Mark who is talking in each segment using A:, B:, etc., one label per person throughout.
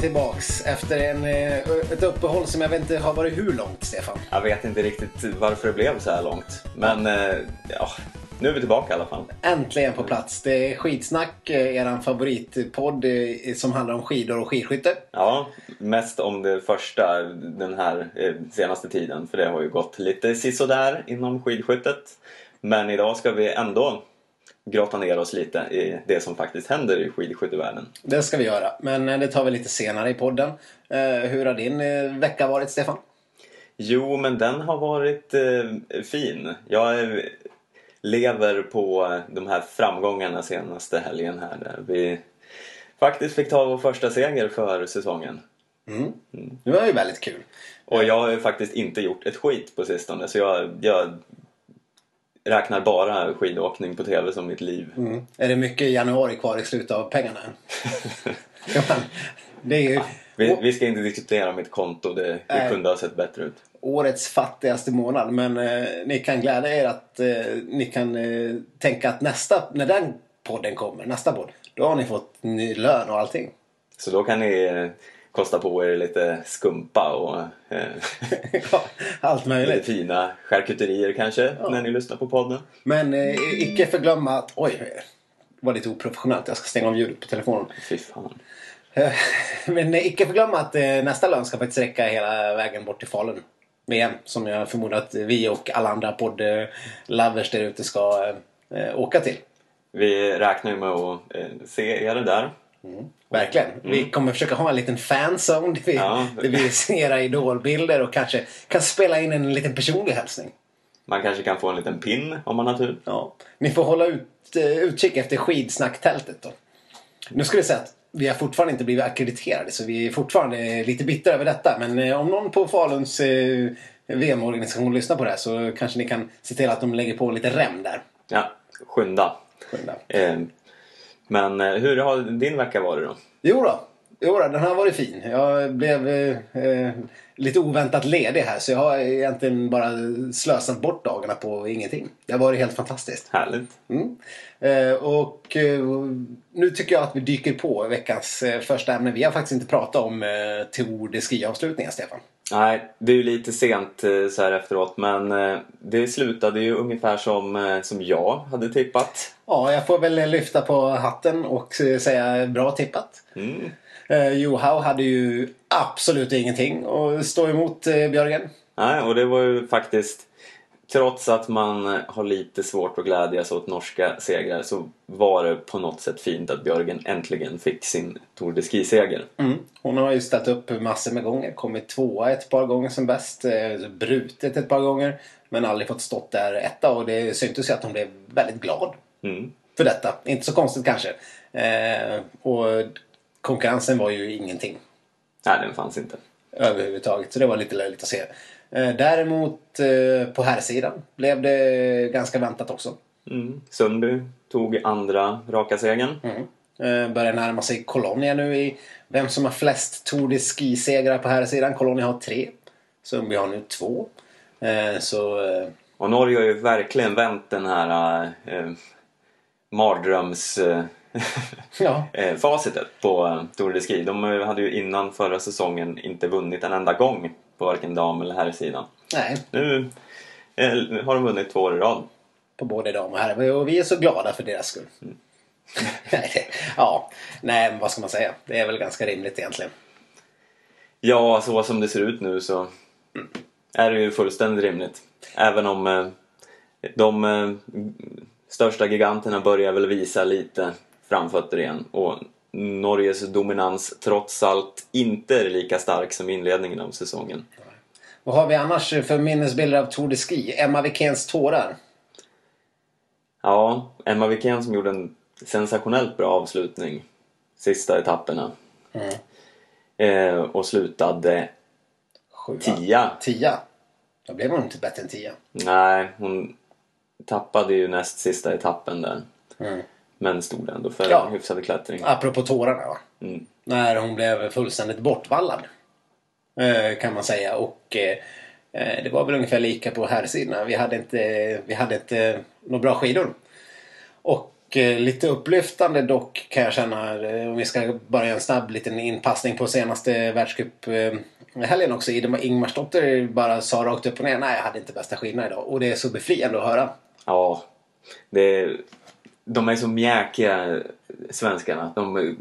A: tillbaks efter en, eh, ett uppehåll som jag vet inte har varit hur långt, Stefan.
B: Jag vet inte riktigt varför det blev så här långt. Men eh, ja, nu är vi tillbaka i alla fall.
A: Äntligen på plats. Det är Skidsnack, eh, eran favoritpodd eh, som handlar om skidor och skidskytte.
B: Ja, mest om det första den här eh, senaste tiden. För det har ju gått lite sisådär inom skidskyttet. Men idag ska vi ändå grotta ner oss lite i det som faktiskt händer i skidskyttevärlden.
A: Det ska vi göra, men eh, det tar vi lite senare i podden. Eh, hur har din eh, vecka varit, Stefan?
B: Jo, men den har varit eh, fin. Jag lever på de här framgångarna senaste helgen här där vi faktiskt fick ta vår första seger för säsongen.
A: Mm. Det var ju väldigt kul.
B: Och jag har ju faktiskt inte gjort ett skit på sistone så jag, jag räknar bara skidåkning på TV som mitt liv.
A: Mm. Är det mycket januari kvar i slutet av pengarna? Ja, det är ju
B: Vi, vi ska inte diskutera mitt konto, det, det kunde ha sett bättre ut.
A: årets fattigaste månad. Men eh, ni kan glädja er att eh, ni kan eh, tänka att nästa, när den podden kommer, nästa podd, då har ni fått ny lön och allting.
B: Så då kan ni eh, kosta på er lite skumpa och eh,
A: Ja, Allt
B: lite
A: möjligt.
B: fina charkuterier kanske när ni lyssnar på podden.
A: Men eh, icke förglömma att, oj, det var lite oprofessionellt. Jag ska stänga av ljudet på telefonen.
B: Fy fan.
A: Eh, Men eh, icke förglömma att eh, nästa lön ska faktiskt räcka hela vägen bort till Falun. VM som jag förmodar att vi och alla andra podd-lovers där ute ska eh, åka till.
B: Vi räknar ju med att se er där.
A: Verkligen. Vi kommer försöka ha en liten fanzone där vi,
B: Ja.
A: där vi ser idolbilder och kanske kan spela in en liten personlig hälsning.
B: Man kanske kan få en liten pin om man har tur.
A: Ja. Ni får hålla ut, eh, utkik efter skidsnacktältet då. Nu ska vi säga att vi har fortfarande inte blivit akkrediterade så vi är fortfarande lite bittra över detta. Men eh, om någon på Faluns eh, VM-organisation lyssnar på det här så kanske ni kan se till att de lägger på lite rem där.
B: Ja, skynda.
A: Skynda.
B: Eh, men eh, hur har din vecka varit då?
A: Jo då. Jo då, den har varit fin. Jag blev eh, eh, lite oväntat ledig här så jag har egentligen bara slösat bort dagarna på ingenting. Det har varit helt fantastiskt.
B: Härligt.
A: Mm. Eh, och eh, nu tycker jag att vi dyker på veckans eh, första ämne. Vi har faktiskt inte pratat om eh, Tour de Ski-avslutningen, Stefan.
B: Nej, det är ju lite sent eh, så här efteråt men eh, det slutade ju ungefär som, eh, som jag hade tippat.
A: Ja, jag får väl lyfta på hatten och säga bra tippat.
B: Mm.
A: Johaug hade ju absolut ingenting att stå emot Björgen.
B: Nej, och det var ju faktiskt Trots att man har lite svårt att glädjas åt norska segrar så var det på något sätt fint att Björgen äntligen fick sin Tour de Ski-seger.
A: Mm. Hon har ju ställt upp massor med gånger. Kommit tvåa ett par gånger som bäst. eh, Brutit ett par gånger. Men aldrig fått stått där etta. Och det syntes ju att hon blev väldigt glad
B: Mm.
A: för detta. Inte så konstigt kanske. Eh, och konkurrensen var ju ingenting
B: Nej, den fanns inte.
A: överhuvudtaget. Så det var lite löjligt att se. Eh, däremot eh, på här sidan blev det ganska väntat också.
B: Mm. Sundby tog andra raka segern.
A: Mm. Eh, börjar närma sig Colonia nu i vem som har flest Tour de Ski-segrar på här sidan. Colonia har tre. Sundby har nu två. Så
B: Och Norge har ju verkligen vänt den här eh, mardröms... Eh,
A: ja.
B: facitet på Tour de Ski. De hade ju innan förra säsongen inte vunnit en enda gång på varken dam eller herrsidan.
A: Nej,
B: Nu eh, har de vunnit två år i rad.
A: på både dam och herr. Och vi är så glada för deras skull. Det- ja, nej, men vad ska man säga? Det är väl ganska rimligt egentligen.
B: Ja, så som det ser ut nu så är det ju fullständigt rimligt. Även om eh, de eh, största giganterna börjar väl visa lite framfötter igen. Och Norges dominans trots allt inte är lika stark som inledningen av säsongen.
A: Vad har vi annars för minnesbilder av Tour de Ski? Emma Wikéns tårar.
B: Ja, Emma Wikén som gjorde en sensationellt bra avslutning sista etapperna. Eh, och slutade
A: Sjua.
B: tia.
A: Tia. Då blev hon inte bättre än tia.
B: Nej, hon tappade ju näst sista etappen där.
A: Mm.
B: Men stod ändå för
A: Ja.
B: hyfsad klättring.
A: Apropå tårarna va?
B: Mm.
A: När hon blev fullständigt bortvallad. Eh, kan man säga. Och eh, eh, det var väl ungefär lika på här sidan. Vi hade inte, vi hade inte några bra skidor. Och lite upplyftande dock kan jag känna om vi ska bara göra en snabb liten inpassning på senaste världscuphelgen också. Ingmarsdotter bara sa rakt upp och ner nej jag hade inte bästa skidorna idag. Och det är så befriande att höra.
B: Ja, det, de är så mjäkiga svenskarna. De,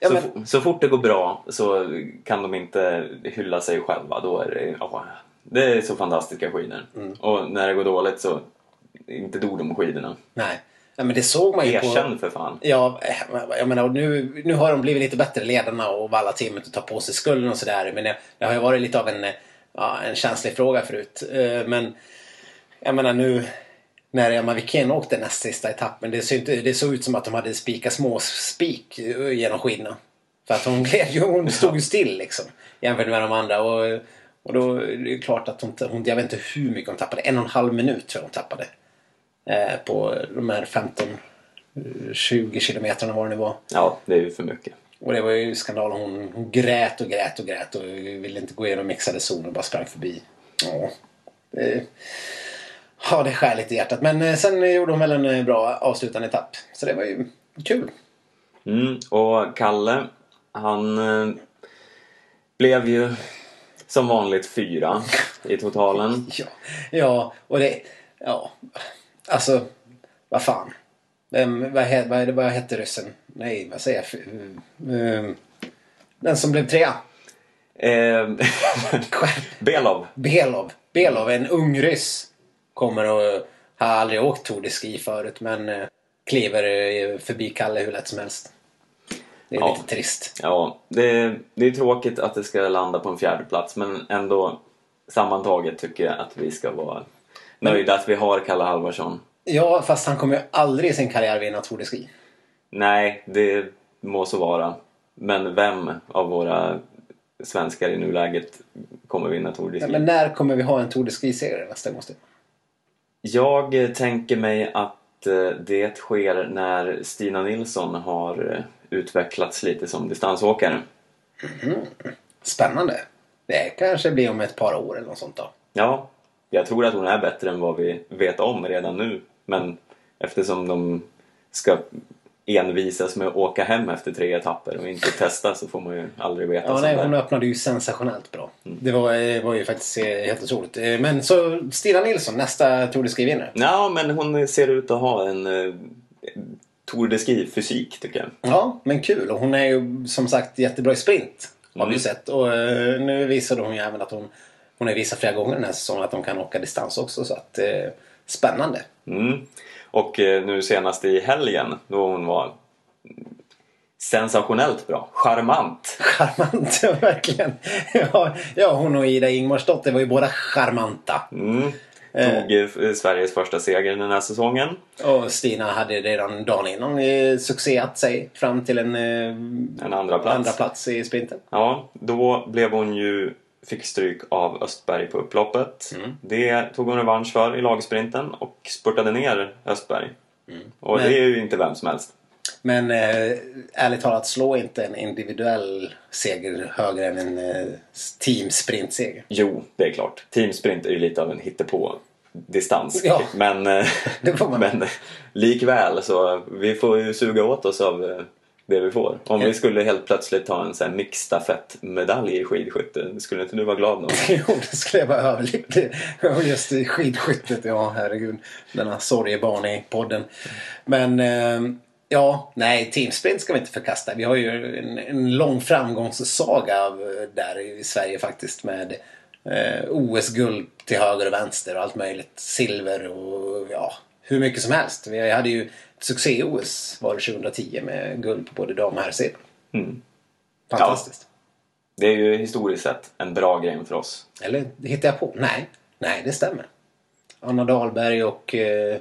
A: Ja,
B: så,
A: men-
B: så fort det går bra så kan de inte hylla sig själva. Då är det, ja, det är så fantastiska skidor.
A: Mm.
B: Och när det går dåligt så inte ord om skidorna.
A: Nej. Ja, men det såg man ju på...
B: Erkänn för fan.
A: Ja, jag menar nu, nu har de blivit lite bättre ledarna och valla teamet och tar på sig skulden och sådär. Men det, det har ju varit lite av en, ja, en känslig fråga förut. Eh, Men jag menar nu när Emma Wikén åkte näst sista etappen. Det såg, inte, det såg ut som att de hade spikat små spik eh, genom skidorna. För att hon gled hon stod ju still liksom. Jämfört med de andra. Och, och då är det klart att hon, hon, jag vet inte hur mycket hon tappade. En och en halv minut tror jag hon tappade. Eh, på de här 15 20 kilometerna var det nu var.
B: Ja, det är ju för mycket.
A: Och det var ju skandal. Hon, hon grät och grät och grät och ville inte gå igenom mixade zoner och bara sprang förbi. Ja, det, ja, det skär lite i hjärtat. Men eh, sen gjorde hon väl en eh, bra avslutande etapp. Så det var ju kul.
B: Mm, och Kalle, han eh, blev ju som vanligt fyra i totalen.
A: Ja, ja och det... Ja, alltså... Vad fan. Vem, vad, he, vad, vad hette ryssen? Nej, vad säger jag? Eh, Den som blev trea.
B: Eh, Belov.
A: Belov. Belov, en ung ryss. Kommer och har aldrig åkt Tour de Ski förut men eh, kliver eh, förbi Kalle hur lätt som helst. Det är
B: Ja.
A: lite trist.
B: Ja, det, det är tråkigt att det ska landa på en fjärde plats men ändå sammantaget tycker jag att vi ska vara nöjda att vi har Kalle Halvarsson.
A: Ja, fast han kommer ju aldrig i sin karriär vinna Tour de Ski.
B: Nej, det må så vara. Men vem av våra svenskar i nuläget kommer vinna Tour de Ski?
A: Men när kommer vi ha en Tour de Ski-serie nästa gång?
B: Jag tänker mig att eh, det sker när Stina Nilsson har eh, utvecklats lite som distansåkare.
A: Spännande. Det kanske blir om ett par år eller något sånt då.
B: Ja, jag tror att hon är bättre än vad vi vet om redan nu. Men eftersom de ska envisas med att åka hem efter tre etapper och inte testa så får man ju aldrig veta
A: Ja, nej,
B: där.
A: hon öppnade ju sensationellt bra. Det var, eh, var ju faktiskt eh, helt otroligt. Eh, Men så Stina Nilsson, nästa Tour de Ski-vinnare.
B: Ja, men hon ser ut att ha en Tour de Ski-fysik tycker jag.
A: Ja, men kul. Och hon är ju som sagt jättebra i sprint. Har vi
B: Mm.
A: ju sett. Och nu visade hon ju även att hon... Hon har visat flera gånger den här säsongen att hon kan åka distans också. Så att... Spännande.
B: Mm. Och eh, nu senast i helgen då hon var sensationellt bra. Charmant.
A: Charmant, ja, verkligen. Ja, ja, hon och Ida Ingmarsdotter var ju båda charmanta.
B: Mm. Tog eh, Sveriges första seger den här säsongen.
A: Och Stina hade redan dagen innan eh, succéat sig fram till en, eh,
B: En andra plats.
A: andra plats i sprinten.
B: Ja, då blev hon ju fick stryk av Östberg på upploppet. Det tog hon revansch för i lagsprinten och spurtade ner Östberg. Och
A: Men-
B: det är ju inte vem som helst.
A: Men eh, ärligt talat, slå inte en individuell seger högre än en eh, teamsprintseger.
B: Jo, det är klart. Teamsprint är ju lite av en hittepå distans.
A: Ja.
B: Men, eh,
A: Det får man.
B: men likväl så vi får ju suga åt oss av eh, det vi får. Om vi skulle helt plötsligt ta en sån här mixstafettmedalj i skidskytte, skulle inte du vara glad då?
A: Jo, det skulle jag vara överlycklig. Just i skidskyttet, ja herregud. Denna sorgebarn i podden. Men eh, ja, nej, teamsprint ska vi inte förkasta. Vi har ju en, en lång framgångssaga eh, där i Sverige faktiskt med eh, OS-guld till höger och vänster och allt möjligt. Silver och ja, hur mycket som helst. Vi hade ju succé-OS var det 2010 med guld på både dam och herrsidan.
B: Mm.
A: Fantastiskt.
B: Det är ju historiskt sett en bra grej för oss.
A: Eller hittar jag på? Nej, nej det stämmer. Anna Dahlberg och eh,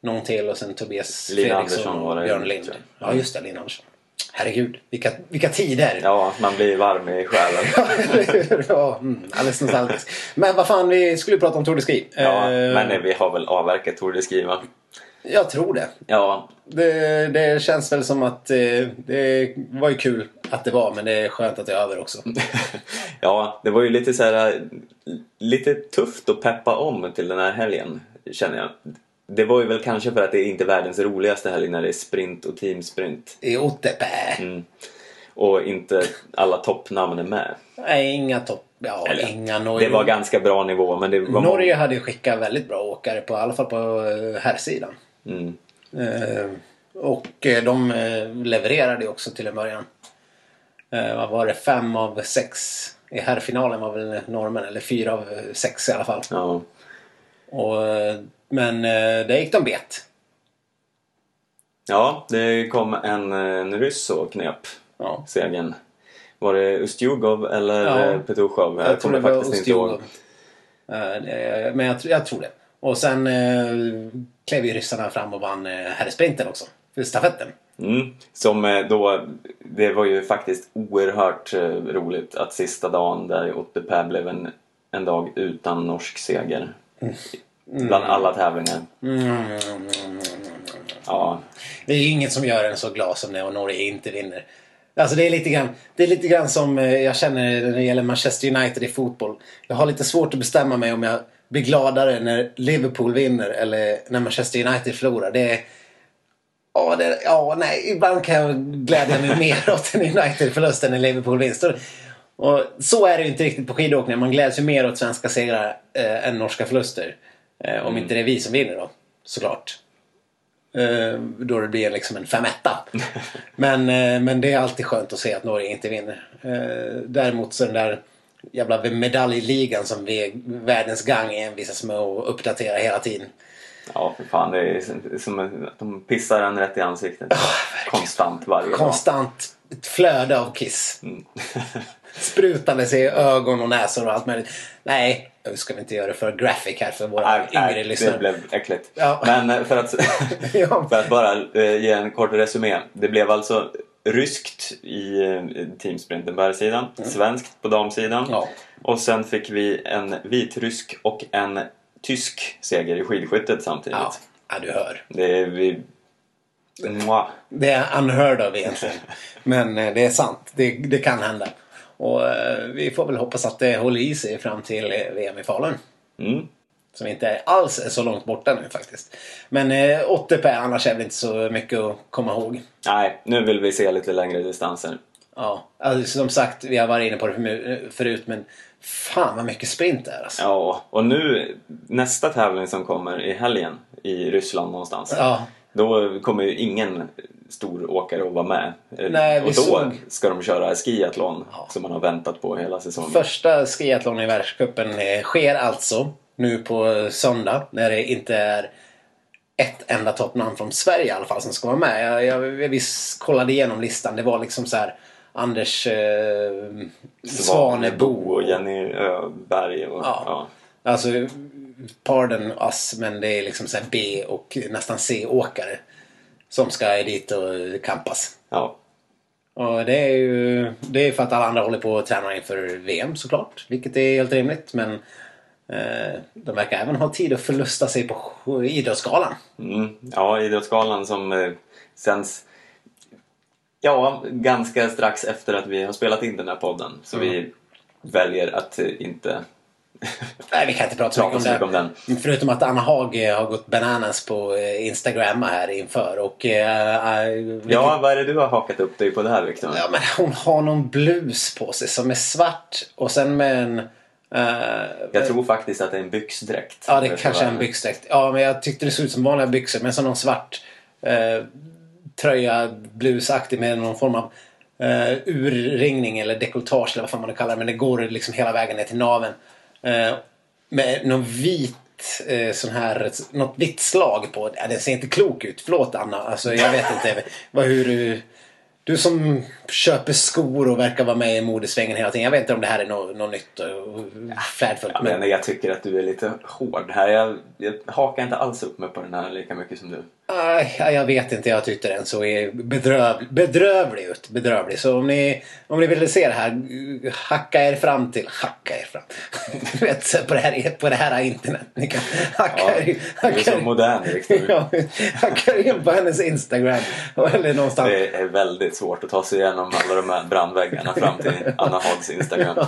A: någon till och sen Tobias
B: Lina
A: Fredriksson
B: Andersson
A: och Björn Lind.
B: jag.
A: Ja, just det. Lina Andersson. Herregud, vilka, vilka tider!
B: Ja, man blir varm i själen.
A: ja, mm, alldeles nostalgiskt. Men vad fan, vi skulle ju prata om Tour de Ski.
B: Ja,
A: Eh,
B: men vi har väl avverkat Tour de Ski va?
A: Jag tror det.
B: Ja,
A: det. Det känns väl som att eh, det var ju kul att det var, men det är skönt att det är över också.
B: ja, det var ju lite så här lite tufft att peppa om till den här helgen känner jag. det var ju väl kanske för att det är inte världens roligaste helg när det är sprint och teamsprint.
A: I Otepää.
B: Mm. Och inte alla toppnamn är med.
A: Nej, inga topp... Ja,
B: Eller,
A: inga Norge.
B: Det var ganska bra nivå men det var
A: Norge hade ju skickat väldigt bra åkare, på, i alla fall på eh, herrsidan.
B: Mm.
A: Eh, och eh, de eh, levererade ju också till en början. Eh, vad var det? Fem av sex i herrfinalen var väl normen, eller fyra av sex i alla fall.
B: Ja.
A: Och, eh, men det gick de bet.
B: ja, det kom en, en ryss och knep
A: Ja.
B: segern. Var det Ustjugov eller
A: Ja.
B: Petushov?
A: Jag tror det var
B: faktiskt inte ihåg.
A: Ustjugov. Men jag, jag tror det. Och sen eh, klev ju ryssarna fram och vann eh, herrsprinten också. För stafetten.
B: Mm. Som eh, då, det var ju faktiskt oerhört eh, roligt att sista dagen där i Otepää blev en, en dag utan norsk seger. Bland alla tävlingar.
A: Mm.
B: Ja,
A: Det är ju inget som gör en så glad som när Norge inte vinner. Alltså det är lite grann, det är lite grann som eh, jag känner när det gäller Manchester United i fotboll. Jag har lite svårt att bestämma mig om jag blir gladare när Liverpool vinner eller när Manchester United förlorar. Det är... Ja, det, ja, nej. Ibland kan jag glädja mig mer åt en United-förlust än en Liverpool-vinst. Och så är det ju inte riktigt på skidåkning. Man gläds ju mer åt svenska segrar eh, än norska förluster. Eh, om inte det är vi som vinner då, såklart. Eh, då det blir liksom en femetta. men, eh, men det är alltid skönt att se att Norge inte vinner. Eh, däremot så den där jävla medaljligan som vi, världens gang envisas med att uppdatera hela tiden.
B: ja för fan. Det är som- att de pissar en rätt i ansiktet. Konstant varje dag.
A: Konstant ett flöde av kiss.
B: Mm.
A: Sprutandes i ögon och näsor och allt möjligt. Nej, nu ska vi inte göra det för graphic här för våra
B: Nej,
A: yngre
B: nej, det
A: lyssnare.
B: blev äckligt.
A: Ja.
B: Men eh, för att, för att bara eh, ge en kort resumé. Det blev alltså ryskt i eh, teamsprinten på herrsidan, svenskt på damsidan
A: Mm. Ja.
B: och sen fick vi en vitrysk och en tysk seger i skidskyttet samtidigt.
A: Ja, ja, du hör.
B: Det är vi... Mwah.
A: Det är unheard of egentligen. Men eh, det är sant. Det, det kan hända. Och eh, vi får väl hoppas att det håller i sig fram till VM i Falun.
B: Mm.
A: Som inte är alls är så långt borta nu faktiskt. Men eh, 80 annars är väl inte så mycket att komma ihåg.
B: Nej, nu vill vi se lite längre distanser.
A: Ja, alltså, som sagt, vi har varit inne på det förut men fan vad mycket sprint det är alltså.
B: Ja, och nu nästa tävling som kommer i helgen i Ryssland någonstans.
A: Ja.
B: Då kommer ju ingen stor åkare att vara med.
A: Nej, vi
B: och då
A: såg-
B: ska de köra skiathlon som man har väntat på hela säsongen.
A: Första skiathlon i världscupen eh, sker alltså nu på söndag när det inte är ett enda toppnamn från Sverige i alla fall som ska vara med. Jag, jag, jag kollade igenom listan. Det var liksom så här Anders eh, Svanebo
B: och Jenny Öberg och
A: Ja.
B: ja.
A: Alltså, pardon us, men det är liksom så här B och nästan C-åkare som ska dit och kampas.
B: ja.
A: Och det är ju det är för att alla andra håller på att träna inför VM såklart. Vilket är helt rimligt. Men eh, de verkar även ha tid att förlusta sig på Idrottsgalan.
B: Mm. Ja, Idrottsgalan som eh, sänds ja, ganska strax efter att vi har spelat in den här podden. Så
A: Mm.
B: vi väljer att eh, inte
A: Nej, vi kan inte prata så mycket
B: mycket
A: om
B: den.
A: Förutom att Anna Haag eh, har gått bananas på eh, Instagram här inför. Och, eh, eh, vilket-
B: Ja, vad är det du har hakat upp dig på det här Viktor?
A: Ja, men hon har någon blus på sig som är svart och sen med en... eh,
B: Jag tror faktiskt att det är en byxdräkt.
A: Ja, det kanske är en byxdräkt. Ja, men jag tyckte det såg ut som vanliga byxor men så någon svart eh, tröja, blusaktig med någon form av eh, urringning eller dekolletage eller vad fan man nu kallar det. Men det går liksom hela vägen ner till naveln. Eh, med någon vit eh, sån här, något vitt slag på. Den ser inte klok ut. Förlåt Anna. Alltså, jag vet inte vad, hur du... Du som köper skor och verkar vara med i modesvängen hela tiden. Jag vet inte om det här är något, något nytt och flärdfullt.
B: Ja, men jag tycker att du är lite hård här. Jag, jag hakar inte alls upp mig på den här lika mycket som du.
A: Ja, jag vet inte, jag tyckte den såg bedrövlig, bedrövlig ut. Bedrövlig. Så om ni, om ni vill se det här, hacka er fram till... Hacka er fram. Du vet, på det här, på det här internet. Ni kan hacka
B: Ja,
A: er,
B: du är
A: hacka
B: så
A: er,
B: modern Viktor.
A: ja, hacka in på hennes Instagram. Eller någonstans.
B: Det är väldigt svårt att ta sig igenom alla de här brandväggarna fram till Anna Hags Instagram.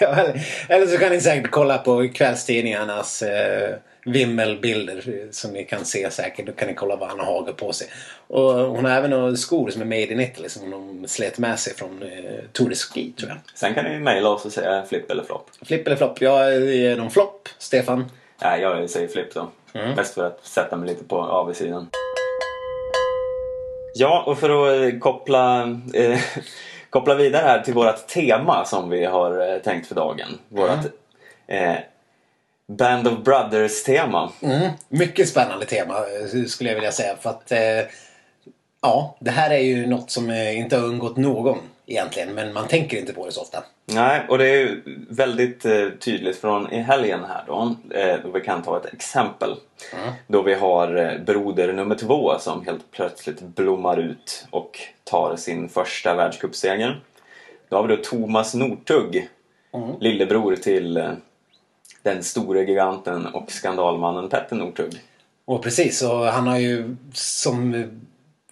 A: Ja, eller, eller så kan ni säkert kolla på kvällstidningarnas eh, vimmelbilder som ni kan se säkert. Då kan ni kolla vad han har på sig. Och hon har även några skor som är made in Italy som hon slet med sig från eh, Tour de Ski tror jag.
B: Sen kan ni mejla oss och säga flipp eller flopp.
A: Flipp eller flopp? Jag ger dem flopp. Stefan?
B: Nej, jag säger flipp då.
A: Mm.
B: Mest för att sätta mig lite på avsidan. Ja, och för att eh, koppla, eh, koppla vidare här till vårt tema som vi har eh, tänkt för dagen. Vårt eh, Band of Brothers-tema.
A: Mm. Mycket spännande tema eh, skulle jag vilja säga. För att eh, ja, det här är ju något som eh, inte har undgått någon egentligen. Men man tänker inte på det så ofta.
B: Nej, och det är ju väldigt eh, tydligt från i helgen här då. Eh, då vi kan ta ett exempel. Då vi har eh, broder nummer två som helt plötsligt blommar ut och tar sin första världscupseger. Då har vi då Thomas Northug, lillebror till eh, den store giganten och skandalmannen Petter Northug.
A: Och precis, och han har ju som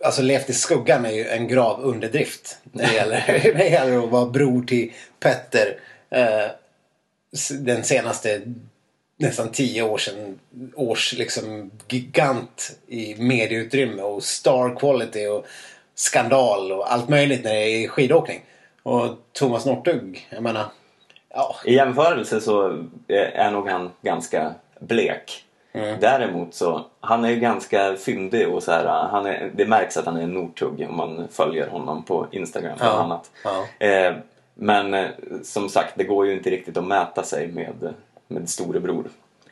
A: alltså levt i skuggan är ju en grav underdrift när det gäller, det gäller att vara bror till Petter. Eh, den senaste nästan tio år sedan års liksom gigant i medieutrymme och star quality och skandal och allt möjligt när det är skidåkning. Och Thomas Northug, jag menar, ja,
B: I jämförelse så är nog han ganska blek. Däremot så, han är ju ganska fyndig och så här, han är, det märks att han är en Northug om man följer honom på Instagram bland
A: Ja,
B: annat.
A: ja.
B: Eh, men eh, som sagt, det går ju inte riktigt att mäta sig med, med storebror.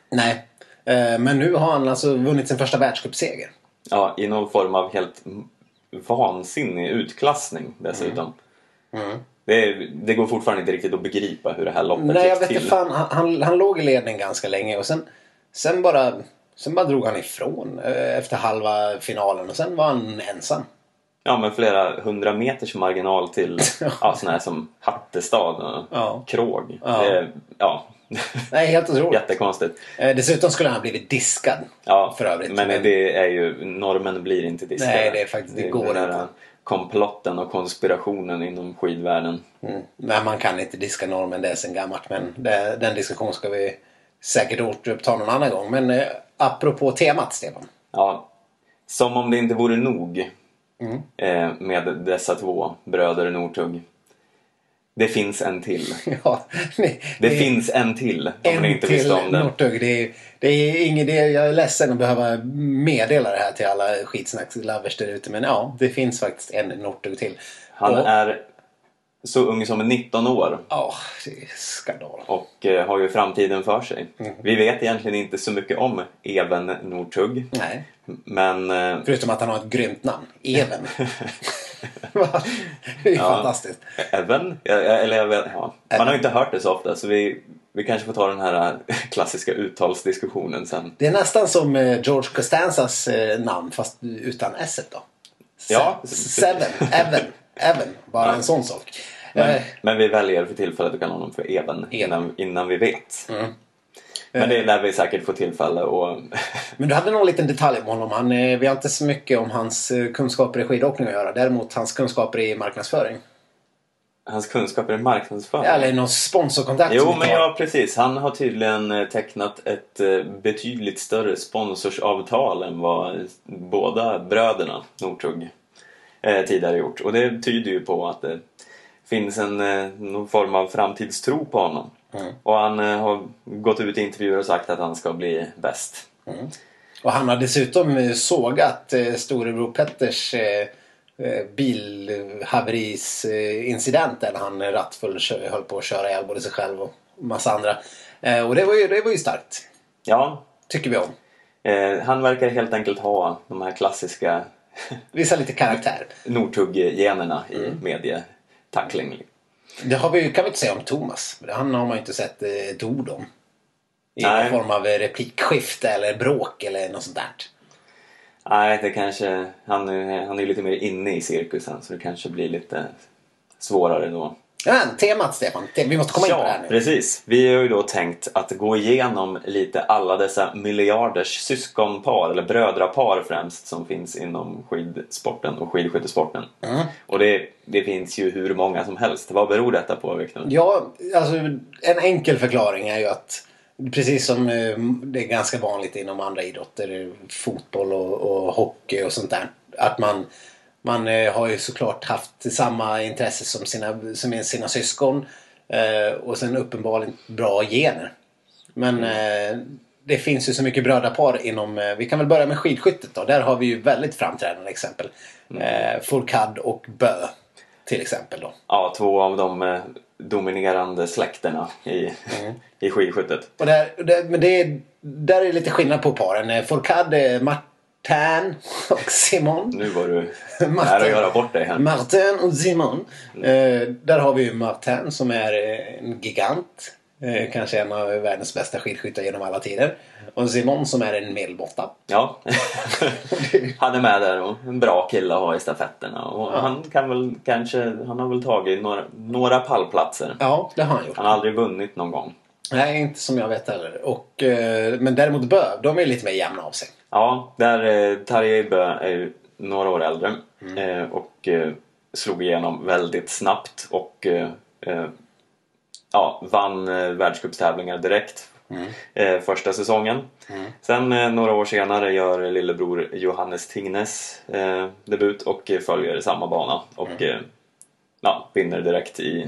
A: nej. Eh, men nu har han alltså vunnit sin första världscupseger.
B: Ja, i någon form av helt vansinnig utklassning dessutom.
A: Mm.
B: Det, det går fortfarande inte riktigt att begripa hur det här loppet
A: Nej, jag
B: gick
A: vet
B: till.
A: inte fan. Han, han, han låg i ledning ganska länge och sen, sen, bara, sen bara drog han ifrån eh, efter halva finalen och sen var han ensam.
B: Ja, men flera hundra meters marginal till ja, såna här som Hattestad och
A: Ja.
B: Krog.
A: Ja.
B: Det, ja.
A: Nej, helt otroligt.
B: Jättekonstigt.
A: Eh, dessutom skulle han ha blivit diskad.
B: Ja,
A: För övrigt,
B: Men,
A: men-
B: det är ju, normen blir inte diskade.
A: Nej, det är faktiskt- det går
B: den här
A: inte.
B: Komplotten och konspirationen inom skidvärlden.
A: Mm. Men man kan inte diska normen, det är sen gammalt. Men det, den diskussionen ska vi säkert återuppta någon annan gång. Men eh, apropå temat, Stefan.
B: Ja, som om det inte vore nog
A: Mm.
B: eh, med dessa två bröder Northug. Det finns en till.
A: ja,
B: Det
A: är-
B: finns en till, om
A: En
B: inte
A: till
B: om det.
A: Northug. Det är, det är ingen idé. Jag är ledsen att behöva meddela det här till alla skitsnackslovers där ute. Men ja, det finns faktiskt en Northug till.
B: Han
A: och,
B: är så ung som 19 år
A: Ja, det är skandal.
B: och eh, har ju framtiden för sig.
A: Mm.
B: Vi vet egentligen inte så mycket om Even Northug.
A: Nej.
B: Men eh,
A: Förutom att han har ett grymt namn. Even. Det är
B: Ja.
A: fantastiskt.
B: Even? Eller jag vet, ja. Man har ju inte hört det så ofta så vi, vi kanske får ta den här eh, klassiska uttalsdiskussionen sen.
A: Det är nästan som eh, George Costanzas eh, namn fast utan s då. Se-
B: Ja.
A: Seven. Evan. Evan. Bara en sån sak.
B: Men,
A: Eh,
B: men vi väljer för tillfället att kalla honom för Even innan, innan vi vet.
A: Mm.
B: Men det lär vi säkert få tillfälle och
A: Men du hade någon liten detalj om honom. Han, eh, vi har inte så mycket om hans eh, kunskaper i skidåkning att göra. Däremot hans kunskaper i marknadsföring.
B: hans kunskaper i marknadsföring.
A: Eller någon sponsorkontakt
B: Jo, men ja, precis. Han har tydligen eh, tecknat ett eh, betydligt större sponsorsavtal än vad båda bröderna Northug eh, tidigare gjort. Och det tyder ju på att det finns en, eh, någon form av framtidstro på honom.
A: Mm.
B: Och han eh, har gått ut i intervjuer och sagt att han ska bli bäst.
A: Och han har dessutom eh, sågat eh, storebror Petters eh, bilhaveris-incident där han rattfull höll på att köra ihjäl både sig själv och massa andra. Eh, och det var, ju, det var ju starkt.
B: Ja,
A: Tycker vi om.
B: eh, han verkar helt enkelt ha de här klassiska
A: Visar lite karaktär.
B: Northug-generna i medietackling.
A: Det har vi, kan vi inte säga om Thomas. Han har man ju inte sett eh, ett ord om. I
B: Nej.
A: form av eh, replikskifte eller bråk eller något sånt där.
B: Nej, det kanske... Han är, han är lite mer inne i cirkusen så det kanske blir lite svårare då.
A: Men temat Stefan. Te- Vi måste komma in på det här nu.
B: precis. Vi har ju då tänkt att gå igenom lite alla dessa miljarders syskonpar, eller brödrapar främst, som finns inom skidsporten och skidskyttesporten.
A: Mm.
B: Och det, det finns ju hur många som helst. Vad beror detta på, Viktor?
A: Ja, alltså en enkel förklaring är ju att Precis som eh, det är ganska vanligt inom andra idrotter, eh, fotboll och, och hockey och sånt där. Att man, man eh, har ju såklart haft samma intresse som sina, som sina syskon. Eh, och sen uppenbarligen bra gener. Men eh, det finns ju så mycket brödrapar inom... Vi kan väl börja med skidskyttet då. Där har vi ju väldigt framträdande exempel. Eh, Fourcade och Bö till exempel då.
B: Ja, två av de dominerande släkterna i, i skidskyttet.
A: Och där, där, men det är, där är lite skillnad på paren. Fourcade, Martin och Simon.
B: Nu var du nära att göra bort dig här.
A: Martin och Simon. Eh, där har vi ju Martin som är eh, en gigant. Eh, kanske en av världens bästa skidskyttar genom alla tider. Och Simon som är en medelmåtta.
B: Ja. han är med där och en bra kille att ha i stafetterna. Och han kan väl kanske, han har väl tagit några, några pallplatser.
A: Ja, det har han gjort.
B: Han har aldrig vunnit någon gång.
A: Nej, inte som jag vet heller. Och, eh, men däremot Bö, de är lite mer jämna av sig.
B: Ja, där eh, Tarjei Bö är några år äldre eh, och eh, slog igenom väldigt snabbt och eh, ja, vann eh, världscupstävlingar direkt eh, första säsongen. Sen eh, några år senare gör lillebror Johannes Tingnes debut och följer samma bana och eh, ja, vinner direkt i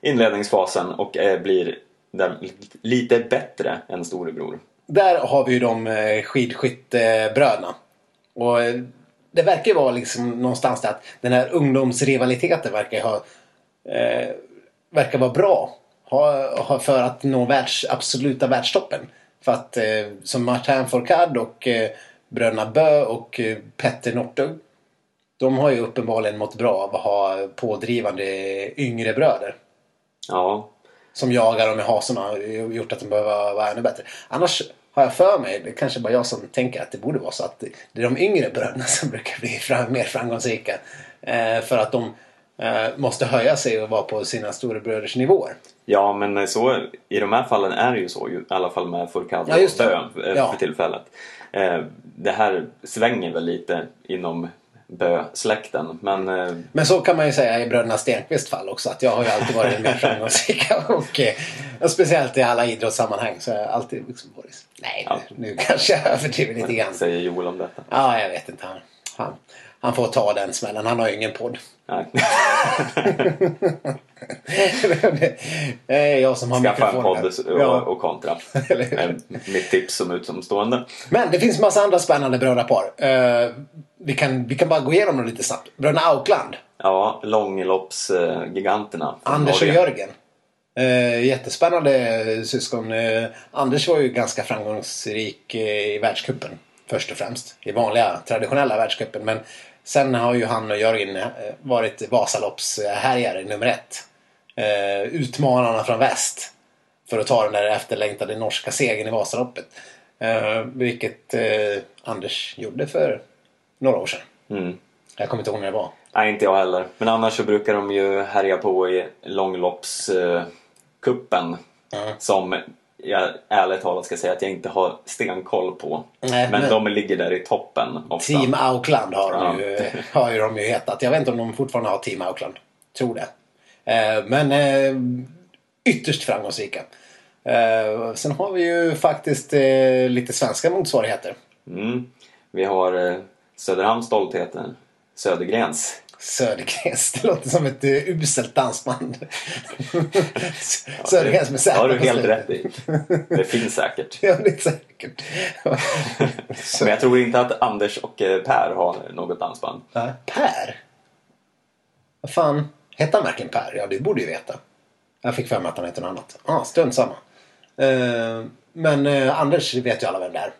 B: inledningsfasen och blir lite bättre än storebror.
A: Där har vi ju de eh, skidskyttebröderna. Och eh, det verkar ju vara liksom någonstans där att den här ungdomsrivaliteten verkar ju ha eh, verkar vara bra. Ha, ha för att nå världs, absoluta världstoppen. För att eh, som Martin Fourcade och eh, bröderna Bö och eh, Petter Northug. De har ju uppenbarligen mått bra av att ha pådrivande yngre bröder.
B: Ja,
A: som jagar dem i hasorna och gjort att de behöver vara ännu bättre. Annars har jag för mig, det är kanske bara jag som tänker att det borde vara så att det är de yngre bröderna som brukar bli fram, mer framgångsrika. Eh, för att de eh, måste höja sig och vara på sina storebröders nivåer.
B: Ja, men så, i de här fallen är det ju så, i alla fall med Fourcade
A: Ja,
B: och. Bö eh,
A: Ja.
B: för tillfället. Eh, det här svänger väl lite inom Bö-släkten, men eh,
A: Men så kan man ju säga i bröderna Stenqvist fall också. Att jag har ju alltid varit mer framgångsrik. Och, eh, och speciellt i alla idrottssammanhang så har jag alltid liksom varit... Nej,
B: Ja.
A: nu, nu kanske jag överdriver lite grann.
B: säger Joel om detta.
A: Ja, jag vet inte. Han, han, han får ta den smällen. Han har ju ingen podd.
B: Nej.
A: det är jag som har
B: Skaffa en podd och,
A: Ja.
B: och kontra. Mitt tips som utomstående.
A: Men det finns massa andra spännande brödrapar. Uh, vi, kan, vi kan bara gå igenom dem lite snabbt. Bröderna Aukland.
B: Ja, långloppsgiganterna. från
A: Anders och. Jörgen. Uh, jättespännande syskon. Eh, Anders var ju ganska framgångsrik eh, i världscupen. Först och främst. I vanliga traditionella världscupen. Men sen har ju han och Jörgen eh, varit Vasaloppshärjare nummer ett. Uh, utmanarna från väst. För att ta den där efterlängtade norska segern i Vasaloppet. Uh, vilket eh, Anders gjorde för några år sedan.
B: Mm.
A: Jag kommer inte ihåg när det var.
B: Nej, inte jag heller. Men annars så brukar de ju härja på i långloppskuppen.
A: Mm.
B: Som jag ärligt talat ska säga att jag inte har stenkoll på.
A: Nej,
B: men,
A: men-
B: de ligger där i toppen ofta.
A: Team Aukland har,
B: Ja.
A: ju, har ju de ju hetat. Jag vet inte om de fortfarande har Team Aukland. Tror det. Eh, men eh, ytterst framgångsrika. Eh, sen har vi ju faktiskt lite svenska motsvarigheter.
B: Mm. Vi har Söderhamns stoltheter. Södergrens.
A: Södergrens. Det låter som ett uh, uselt dansband. Södergrens med
B: Det
A: Z
B: har du helt rätt i. Det finns säkert.
A: Ja, det är säkert.
B: Men jag tror inte att Anders och eh, Per har något dansband.
A: Ja, Per? Vad fan? Hette han verkligen Per? Ja, det borde ju veta. Jag fick för mig att han hette något annat. Ah, strunt samma. Eh, men eh, Anders vet ju alla vem det är.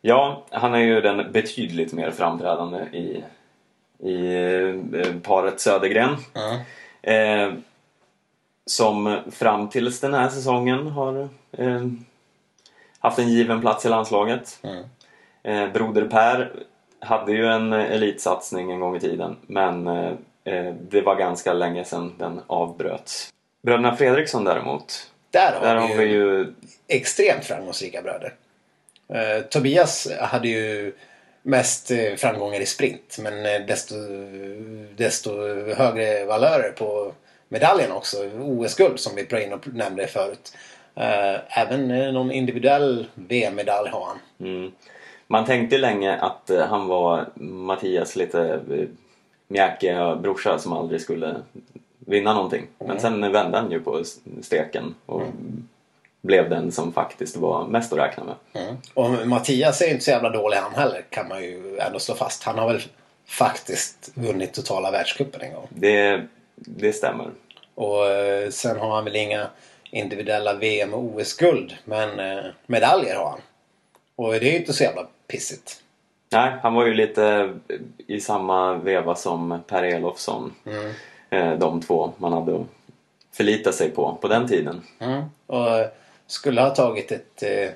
B: Ja, han är ju den betydligt mer framträdande i, i eh, paret Södergren. Eh, som fram tills den här säsongen har eh, haft en given plats i landslaget. Eh, Broder Per hade ju en elitsatsning en gång i tiden men eh, eh, det var ganska länge sedan den avbröts. Bröderna Fredriksson däremot,
A: Där har,
B: där
A: vi,
B: har vi
A: ju
B: ju
A: extremt framgångsrika bröder. Eh, Tobias hade ju mest eh, framgångar i sprint. Men eh, desto, desto högre valörer på medaljen också. OS-guld som vi och nämnde förut. Eh, även någon individuell VM-medalj har han.
B: Mm. Man tänkte länge att han var Mattias lite mjäkiga brorsa som aldrig skulle vinna någonting. Men sen vände han ju på steken och blev den som faktiskt var mest att räkna med.
A: Mm. Och Mattias är ju inte så jävla dålig han heller kan man ju ändå slå fast. Han har väl faktiskt vunnit totala världscupen en gång.
B: Det, det stämmer.
A: Och eh, sen har han väl inga individuella VM och OS-guld. Men eh, medaljer har han. Och det är ju inte så jävla pissigt.
B: Nej, han var ju lite i samma veva som Per Elofsson. Eh, De två man hade att förlita sig på på den tiden.
A: Mm. Och eh, skulle ha tagit ett, eh, ett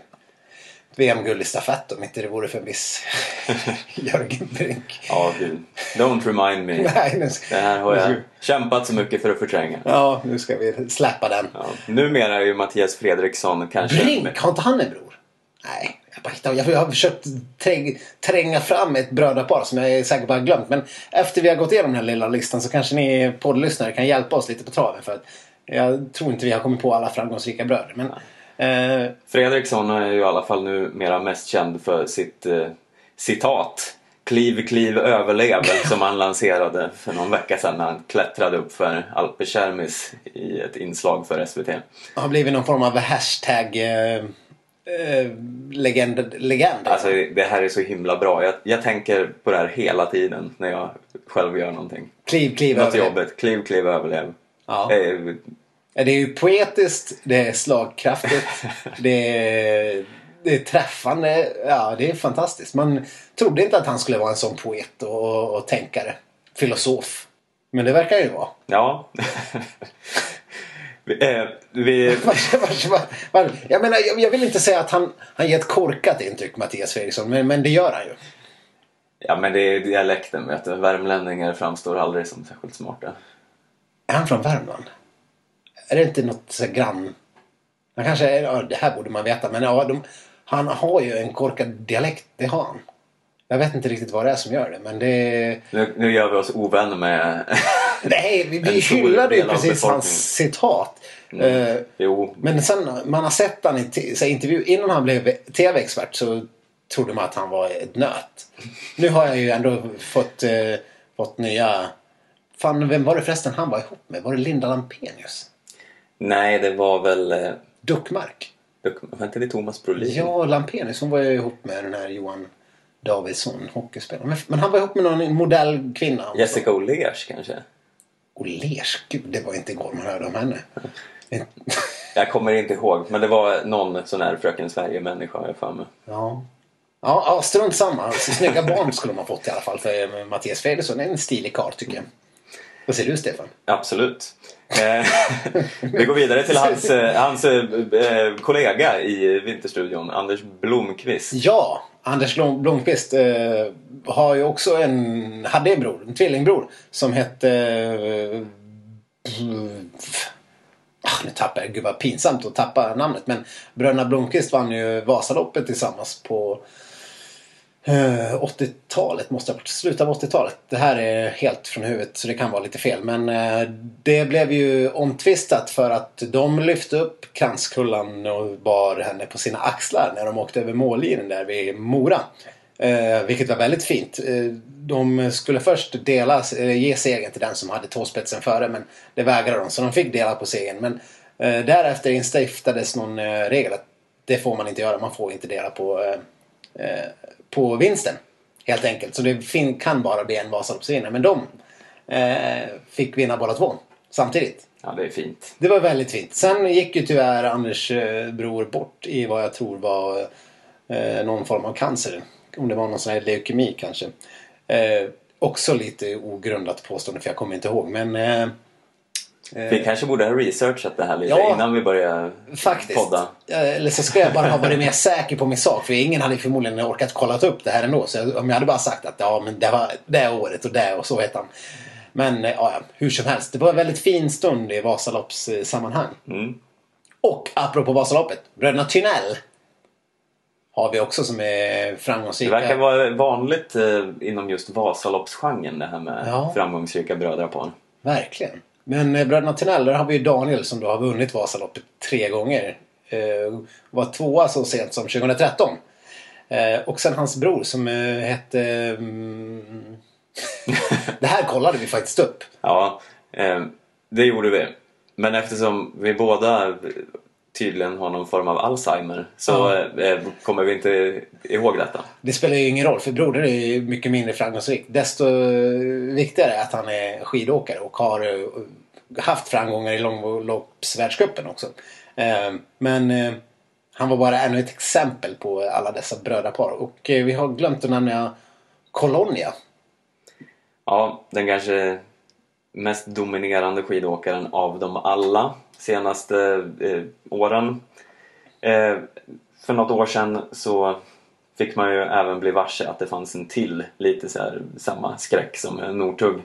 A: VM-guld i stafett om inte det vore för en viss Jörgen Brink.
B: Ja, du. Don't remind me.
A: Nej, nu,
B: Det här har jag kämpat så mycket för att förtränga.
A: Ja, nu ska vi släppa den.
B: Ja. Numera är ju Mattias Fredriksson kanske...
A: Brink, har inte han en bror? Nej, jag, bara hittar, jag, jag har försökt träng, tränga fram ett brödrapar som jag är säker på har glömt. Men efter vi har gått igenom den här lilla listan så kanske ni poddlyssnare kan hjälpa oss lite på traven. För att jag tror inte vi har kommit på alla framgångsrika bröder. Men, eh,
B: Fredriksson är ju i alla fall numera mest känd för sitt eh, citat Kliv, kliv, överlev som han lanserade för någon vecka sedan när han klättrade upp för Alpekermis i ett inslag för SVT.
A: har blivit någon form av hashtag eh, eh, legend. legend.
B: Alltså det här är så himla bra. Jag, jag tänker på det här hela tiden när jag själv gör någonting.
A: kliv, kliv,
B: Något
A: överlev.
B: jobbigt. Kliv, kliv, överlev.
A: Ja.
B: Eh,
A: Det är ju poetiskt, det är slagkraftigt, det är, det är träffande. Ja, det är fantastiskt. Man trodde inte att han skulle vara en sån poet och, och tänkare. Filosof. Men det verkar ju vara.
B: ja. Vi- eh, vi,
A: Jag menar, jag, jag vill inte säga att han, han ger ett korkat intryck, Mattias Fredriksson. Men, men det gör han ju.
B: ja men det är dialekten vet du. Värmlänningar framstår aldrig som särskilt smarta.
A: Är han från Värmland? Är det inte något så grann... Han kanske. Ja, det här borde man veta. Men ja, de, han har ju en korkad dialekt. Det har han. Jag vet inte riktigt vad det är som gör det. Men det...
B: Nu, nu gör vi oss ovänner med...
A: Nej, vi, vi hyllade ju precis hans citat. Eh,
B: jo,
A: men sen man har sett han i så intervju. Innan han blev tv-expert så trodde man att han var ett nöt. Nu har jag ju ändå fått, eh, fått nya... Fan, vem var det förresten han var ihop med? Var det Linda Lampenius?
B: Nej det var väl... eh,
A: Duckmark?
B: Var inte det Thomas Brolin?
A: Ja, Lampenius. Hon var ju ihop med den här Johan Davidsson, hockeyspelaren. Men, men han var ihop med någon modellkvinna.
B: Jessica Olers kanske?
A: Olers, gud det var inte igår man hörde om henne.
B: Jag kommer inte ihåg, men det var någon sån här Fröken Sverige-människa har jag för mig.
A: Ja. Ja, ja strunt samma. Snygga barn skulle man fått i alla fall. För Mattias Fredriksson en stilig karl tycker jag. Vad säger du Stefan?
B: Absolut. Eh, vi går vidare till hans, eh, hans eh, kollega i Vinterstudion, Anders Blomqvist.
A: Ja, Anders Blom, Blomqvist eh, har ju också en, hade en bror, en tvillingbror som hette... Eh, ah, nu tappar jag, gud vad pinsamt att tappa namnet. Men bröderna Blomqvist vann ju Vasaloppet tillsammans på Eh, 80-talet, måste ha varit slutet av 80-talet. Det här är helt från huvudet så det kan vara lite fel. Men eh, det blev ju omtvistat för att de lyfte upp kranskullan och bar henne på sina axlar när de åkte över mållinjen där vid Mora. Eh, vilket var väldigt fint. De skulle först dela, ge segern till den som hade tåspetsen före men det vägrade de så de fick dela på segern. Men därefter instiftades någon regel att det får man inte göra. Man får inte dela på på vinsten. Helt enkelt. Så det kan bara bli en Vasaloppsvinnare. Men de eh, fick vinna båda två samtidigt.
B: Ja, det är fint.
A: Det var väldigt fint. Sen gick ju tyvärr Anders eh, bror bort i vad jag tror var eh, någon form av cancer. Om det var någon sån här leukemi kanske. Eh, också lite ogrundat påstående för jag kommer inte ihåg. Men eh,
B: Vi kanske borde ha researchat det här lite
A: Ja.
B: innan vi börjar
A: Faktiskt.
B: podda.
A: Eh, Eller så ska jag bara ha varit mer säker på min sak. För ingen hade förmodligen orkat kolla upp det här ändå. Så om jag hade bara sagt att ja, men det var det året och det och så heter han. Men eh, ja, hur som helst. Det var en väldigt fin stund i Vasaloppssammanhang.
B: Mm.
A: Och apropå Vasaloppet. Bröderna Tynell. Har vi också som är
B: Det
A: framgångsrika.
B: verkar vara vanligt eh, inom just Vasaloppsgenren det här med
A: Ja.
B: framgångsrika brödrapar.
A: Verkligen. Men eh, Bröderna Tynell, där har vi ju Daniel som då har vunnit Vasaloppet tre gånger. Eh, var tvåa så sent som 2013. Eh, och sen hans bror som eh, hette... Mm, det här kollade vi faktiskt upp.
B: Ja, eh, det gjorde vi. Men eftersom vi båda tydligen har någon form av Alzheimer så eh, kommer vi inte ihåg detta.
A: Det spelar ju ingen roll för brodern är ju mycket mindre framgångsrik. Desto viktigare är att han är skidåkare och har eh, haft framgångar i långloppsvärldscupen också. Men han var bara ännu ett exempel på alla dessa brödrapar. Och vi har glömt att nämna Colonia.
B: Ja, den kanske mest dominerande skidåkaren av dem alla senaste eh, åren. Eh, för något år sedan så fick man ju även bli varse att det fanns en till lite så här samma skräck som Northug.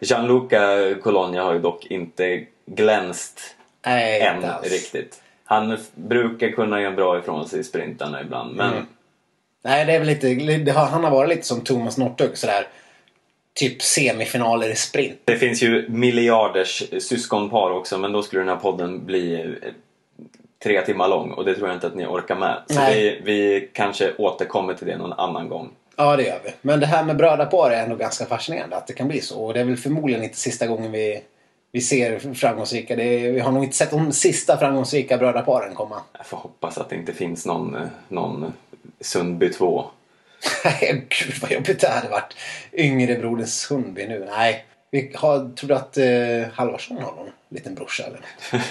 B: Gianluca Colonia har ju dock inte glänst
A: Nej,
B: än riktigt. Han brukar kunna göra bra ifrån sig i sprintarna ibland men
A: Mm. Nej, det är väl lite, det har, han har varit lite som Thomas Northug sådär. Typ semifinaler i sprint.
B: Det finns ju miljarders syskonpar också men då skulle den här podden bli eh, tre timmar lång och det tror jag inte att ni orkar med. Så vi, vi kanske återkommer till det någon annan gång.
A: Ja, det gör vi. Men det här med brödrapar är ändå ganska fascinerande att det kan bli så. Och det är väl förmodligen inte sista gången vi, vi ser framgångsrika. Är, vi har nog inte sett de sista framgångsrika brödraparen komma.
B: Jag får hoppas att det inte finns någon, eh, någon Sundby 2.
A: Nej, gud vad jobbigt det hade varit. Yngre brodern Sundby nu. Nej. Vi har, tror du att eh, Halvarsson har någon liten brorsa eller?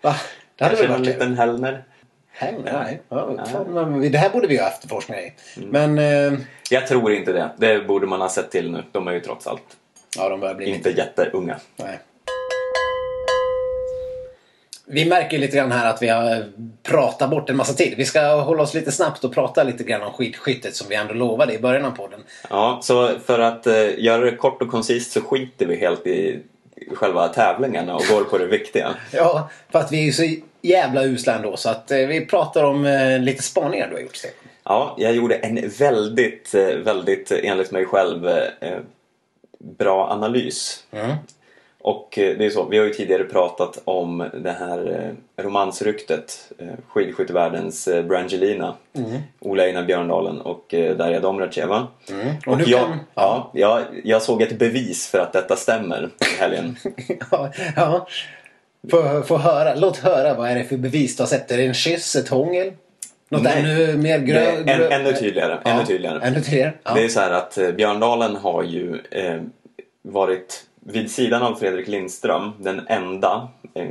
A: Va? Det hade väl varit
B: liten Hellner.
A: Heller, nej. Ja, fan, men det här borde vi ha efterforskningar i.
B: Mm.
A: Men eh,
B: Jag tror inte det. Det borde man ha sett till nu. De är ju trots allt
A: ja, de börjar bli
B: inte jätteunga.
A: Nej. Vi märker lite grann här att vi har pratat bort en massa tid. Vi ska hålla oss lite snabbt och prata lite grann om skidskyttet som vi ändå lovade i början av podden.
B: Ja, så för att eh, göra det kort och koncist så skiter vi helt i själva tävlingarna och går på det viktiga.
A: Ja, för att vi är ju så jävla usla ändå så att eh, vi pratar om eh, lite spaningar du har gjort Stefan.
B: Ja, jag gjorde en väldigt, eh, väldigt eh, enligt mig själv eh, bra analys.
A: Mm.
B: Och eh, det är så, vi har ju tidigare pratat om det här eh, romansryktet, eh, skidskyttevärldens Brangelina, Ola Einar Björndalen och Darja Domracheva.
A: Mm. Och
B: Och
A: nu
B: jag,
A: kan-
B: ja, jag, jag såg ett bevis för att detta stämmer i helgen.
A: ja, ja. Få, få höra, låt höra vad är det för bevis du har sett? Är det en kyss, ett hångel? Något
B: Nej.
A: ännu mer grö... Grö...
B: än- ännu tydligare,
A: Ja,
B: ännu tydligare.
A: Ännu tydligare. Ja.
B: Det är så här att Björndalen har ju eh, varit vid sidan av Fredrik Lindström den enda eh,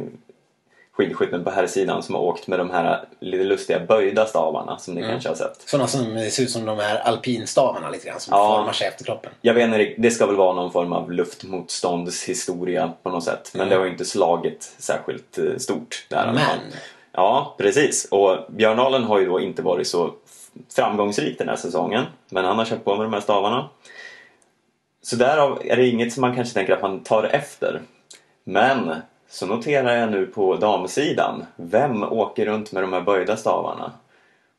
B: skidskytten på här sidan som har åkt med de här lite lustiga böjda stavarna som ni
A: Mm.
B: kanske har sett.
A: Sådana som ser ut som de här alpinstavarna lite grann som
B: Ja.
A: formar sig efter kroppen.
B: Jag vet inte, det ska väl vara någon form av luftmotståndshistoria på något sätt. Men
A: Mm.
B: det har ju inte slagit särskilt eh, stort där.
A: Men
B: Ja, precis. Och Björnalen har ju då inte varit så framgångsrik den här säsongen. Men han har kört på med de här stavarna. Så därav är det inget som man kanske tänker att man tar efter. Men så noterar jag nu på damsidan. Vem åker runt med de här böjda stavarna?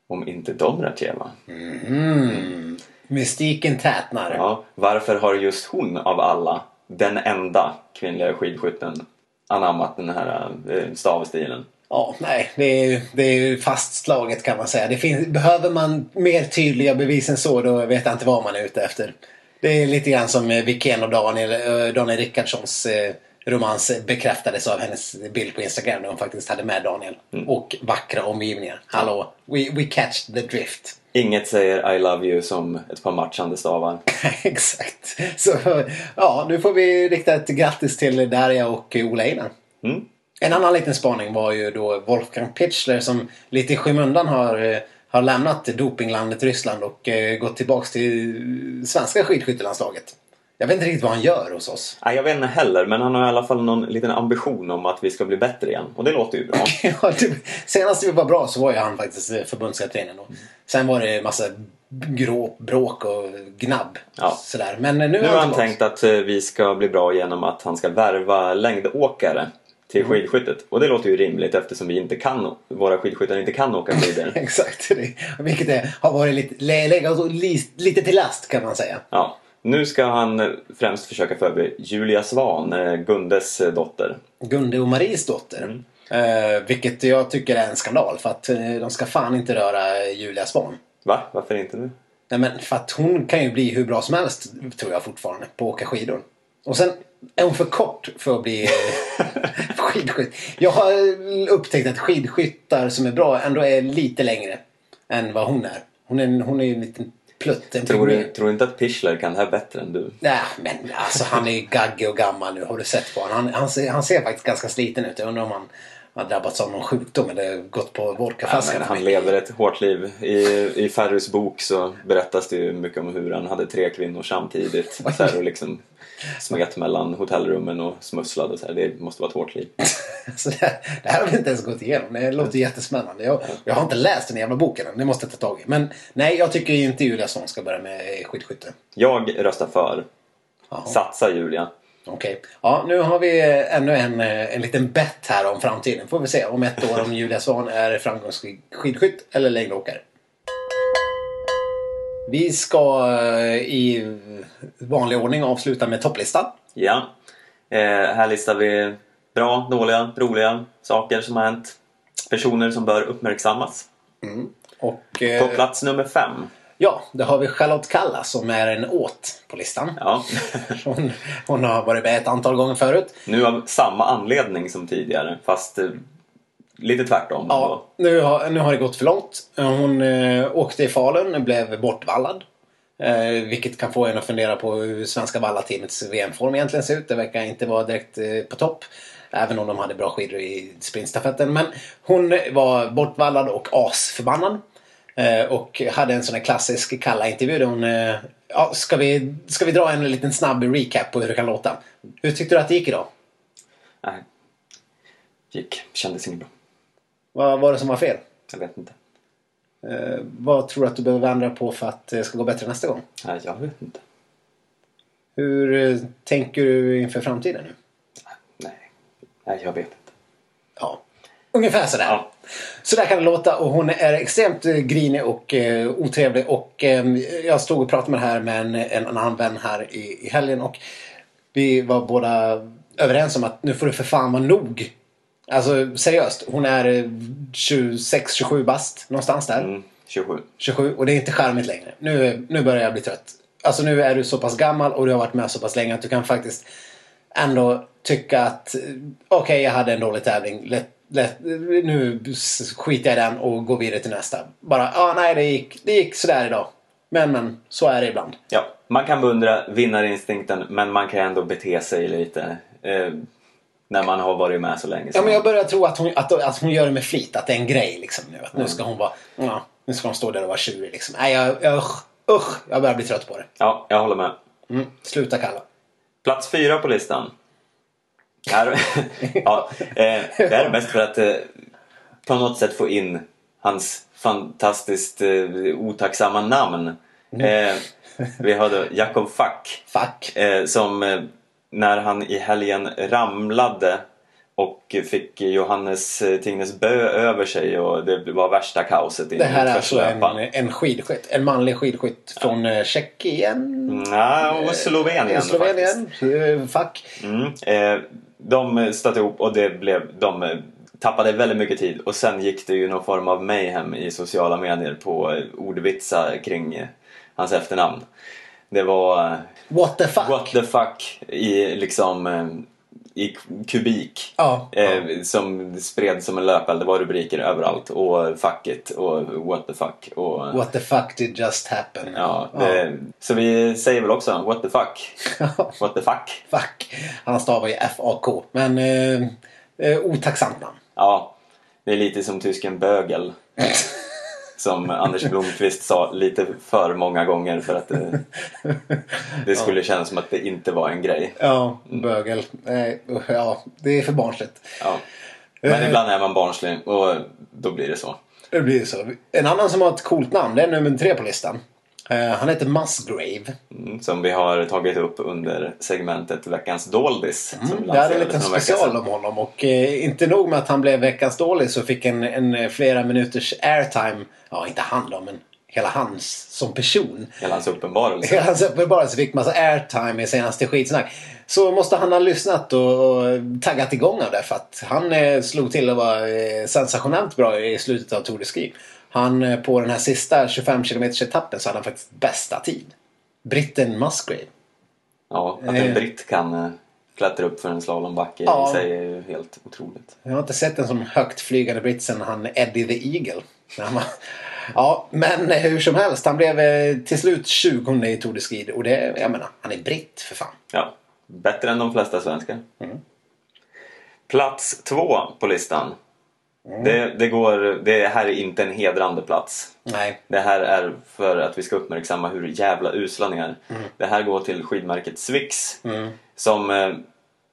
B: Om inte Domracheva.
A: Mm. Mystiken tätnar.
B: Ja, varför har just hon av alla, den enda kvinnliga skidskytten, anammat den här eh, stavstilen?
A: Ja, nej, det är, det är fastslaget kan man säga. Det finns, behöver man mer tydliga bevis än så, då vet jag inte vad man är ute efter. Det är lite grann som eh, Wikén och Daniel, eh, Daniel Rickardssons eh, romans bekräftades av hennes bild på Instagram där hon faktiskt hade med Daniel. Och vackra omgivningar. Hallå, we, we catch the drift.
B: Inget säger I love you som ett par matchande stavar.
A: Exakt. Så ja, nu får vi rikta ett grattis till Darja och Ola Einar.
B: Mm.
A: En annan liten spaning var ju då Wolfgang Pichler som lite i skymundan har, eh, har lämnat dopinglandet Ryssland och eh, gått tillbaks till svenska skidskyttelandslaget. Jag vet inte riktigt vad han gör hos oss.
B: Nej, jag vet inte heller, men han har i alla fall någon liten ambition om att vi ska bli bättre igen. Och det låter ju bra.
A: Ja, senast vi var bra så var ju han faktiskt eh, förbundskaptenen. då. Sen var det massa grå, bråk och gnabb.
B: Ja.
A: Sådär. Men eh, nu,
B: Nu har
A: han
B: tänkt att eh, vi ska bli bra genom att han ska värva längdåkare till
A: Mm.
B: skidskyttet. Och det låter ju rimligt eftersom vi inte kan, våra skidskyttar inte kan åka skidor.
A: Exakt. Vilket är, har varit lite, oss li, lite till last kan man säga.
B: Ja, nu ska han eh, främst försöka över Julia Svan, eh, Gundes eh, dotter.
A: Gunde och Maries dotter. Eh, vilket jag tycker är en skandal för att de ska fan inte röra Julia Svan.
B: Va? Varför inte nu?
A: Nej men för att hon kan ju bli hur bra som helst tror jag fortfarande på att åka skidor. Och sen är hon för kort för att bli skidskytt. Jag har upptäckt att skidskyttar som är bra ändå är lite längre än vad hon är. Hon är, hon är ju en liten plutt. En
B: Tror du, tror du inte att Pichler kan det här bättre än du?
A: Nej, men alltså han är ju gaggig och gammal nu. Har du sett på honom? Han, han, ser, han ser faktiskt ganska sliten ut. Jag undrar om han har drabbats av någon sjukdom eller gått på
B: Ja,
A: vodkaflaskan.
B: men han lever ett hårt liv. I, I Ferrys bok så berättas det ju mycket om hur han hade tre kvinnor samtidigt. Så här, och liksom smet mellan hotellrummen och smusslade. Så här. Det måste vara ett hårt liv.
A: Så det, här, det här har vi inte ens gått igenom. Det låter jättespännande. Jag, jag har inte läst den jävla boken än. Det måste jag ta tag i. Men nej, jag tycker inte Julia Svahn ska börja med skidskytte.
B: Jag röstar för.
A: Jaha.
B: Satsa Julia.
A: Okej. Ja, nu har vi ännu en, eh, en liten bett här om framtiden. Får vi se om ett år om Julia Svahn är framgångsrik skidskytt eller längdåkare. Vi ska eh, i vanlig ordning avsluta med topplistan.
B: Ja. Eh, här listar vi bra, dåliga, roliga saker som har hänt. Personer som bör uppmärksammas.
A: Och eh,
B: På plats nummer fem.
A: ja, då har vi Charlotte Kalla som är en åt på listan.
B: Ja.
A: Hon, hon har varit med ett antal gånger förut.
B: nu av samma anledning som tidigare fast eh, lite tvärtom.
A: Ja, nu har, nu har det gått för långt. Hon eh, åkte i Falun, blev bortvallad. Eh, vilket kan få en att fundera på hur svenska vallateamets VM-form egentligen ser ut. Det verkar inte vara direkt eh, på topp. Även om de hade bra skidor i sprintstafetten. Men hon var bortvallad och asförbannad. Eh, och hade en sån här klassisk kalla intervju där hon... Eh, ja, ska, vi, ska vi dra en liten snabb recap på hur det kan låta? Hur tyckte du att det gick idag?
B: Nej. Gick. Kändes inget bra.
A: Vad var det som var fel?
B: Jag vet inte.
A: Eh, vad tror du att du behöver ändra på för att det ska gå bättre nästa gång?
B: Nej, jag vet inte.
A: Hur eh, tänker du inför framtiden nu?
B: Nej. Nej, jag vet inte.
A: Ja, ungefär sådär.
B: Ja.
A: Så där kan det låta och hon är extremt eh, grinig och eh, otrevlig. Och eh, jag stod och pratade med det här med en, en annan vän här i, i helgen och vi var båda överens om att nu får det för fan vara nog. Alltså seriöst, hon är eh, 26-27 bast någonstans där.
B: Mm, 27.
A: 27 och det är inte charmigt längre. Nu, nu börjar jag bli trött. Alltså nu är du så pass gammal och du har varit med så pass länge att du kan faktiskt ändå tycka att eh, okej, jag hade en dålig tävling. Lätt, lätt, nu skiter jag i den och går vidare till nästa. Bara, ja, nej, det gick, det gick sådär idag. Men, men, så är det ibland.
B: Ja, man kan beundra vinnarinstinkten men man kan ändå bete sig lite eh, när man har varit med så länge.
A: Ja,
B: som
A: men jag börjar tro att hon, att, att hon gör det med flit. Att det är en grej liksom nu. Att nu ska hon vara, ja, nu ska hon stå där och vara tjurig liksom. Nej, jag, jag, usch, usch, jag börjar bli trött på det.
B: Ja, jag håller med.
A: Mm, sluta kalla.
B: Plats fyra på listan. Här, ja, eh, det här är mest för att eh, på något sätt få in hans fantastiskt eh, otacksamma namn. Eh, vi har då Jakob Fack
A: Fuck.
B: eh, som eh, när han i helgen ramlade och fick Johannes eh, Tingnes bö över sig och det var värsta kaoset i
A: Det här är alltså en, en skidskytt. En manlig skidskytt från eh, Tjeckien.
B: Ja, och Slovenien,
A: Slovenien.
B: faktiskt.
A: Eh, Fuck.
B: Mm, eh, de stötte ihop och det blev, de eh, tappade väldigt mycket tid och sen gick det ju någon form av mayhem i sociala medier på eh, ordvitsar kring eh, hans efternamn. Det var
A: What the fuck.
B: what the fuck i liksom eh, i kubik.
A: Ja.
B: Eh, som spred som en löpeld. Det var rubriker överallt. Och fuck it och what the fuck. Och,
A: What the fuck did just happen?
B: ja, det, Så vi säger väl också what the fuck. What the fuck.
A: Fuck. Han stavar ju F-A-K. Men eh, eh, otacksamt namn.
B: Ja, det är lite som tysken bögel. Som Anders Blomqvist sa lite för många gånger för att det, det skulle kännas som att det inte var en grej.
A: Ja, bögel. Nej, ja, det är för barnsligt.
B: Ja. Men ibland är man barnslig och då blir det så.
A: Det blir så. En annan som har ett coolt namn, det är nummer tre på listan. Eh, han heter Musgrave.
B: Mm, Som vi har tagit upp under segmentet Veckans Doldis.
A: Mm, Det hade en liten special om honom och eh, inte nog med att han blev veckans dålig så fick en, en eh, flera minuters airtime. Ja, inte han då, men hela hans som person.
B: Hela hans uppenbarelse.
A: Hela hans uppenbarelse fick massa airtime i senaste skitsnack. Så måste han ha lyssnat och, och taggat igång av det för att han eh, slog till och var eh, sensationellt bra i slutet av Tour de Ski. Han eh, på den här sista 25 km etappen så hade han faktiskt bästa tid. Britten Musgrave.
B: Ja, att
A: Eh.
B: en britt kan eh, klättra upp för en slalombacke
A: Ja.
B: i sig är ju helt otroligt.
A: Jag har inte sett en sån högt flygande britt sen han Eddie the Eagle. Ja, men eh, hur som helst. Han blev eh, till slut 20 i Tour de Ski. Och det, jag menar, han är britt för fan.
B: Ja, bättre än de flesta svenskar.
A: Mm.
B: Plats två på listan.
A: Mm.
B: Det, det, går, det här är inte en hedrande plats.
A: Nej.
B: Det här är för att vi ska uppmärksamma hur jävla usla ni är.
A: Mm.
B: Det här går till skidmärket Swix. Som eh,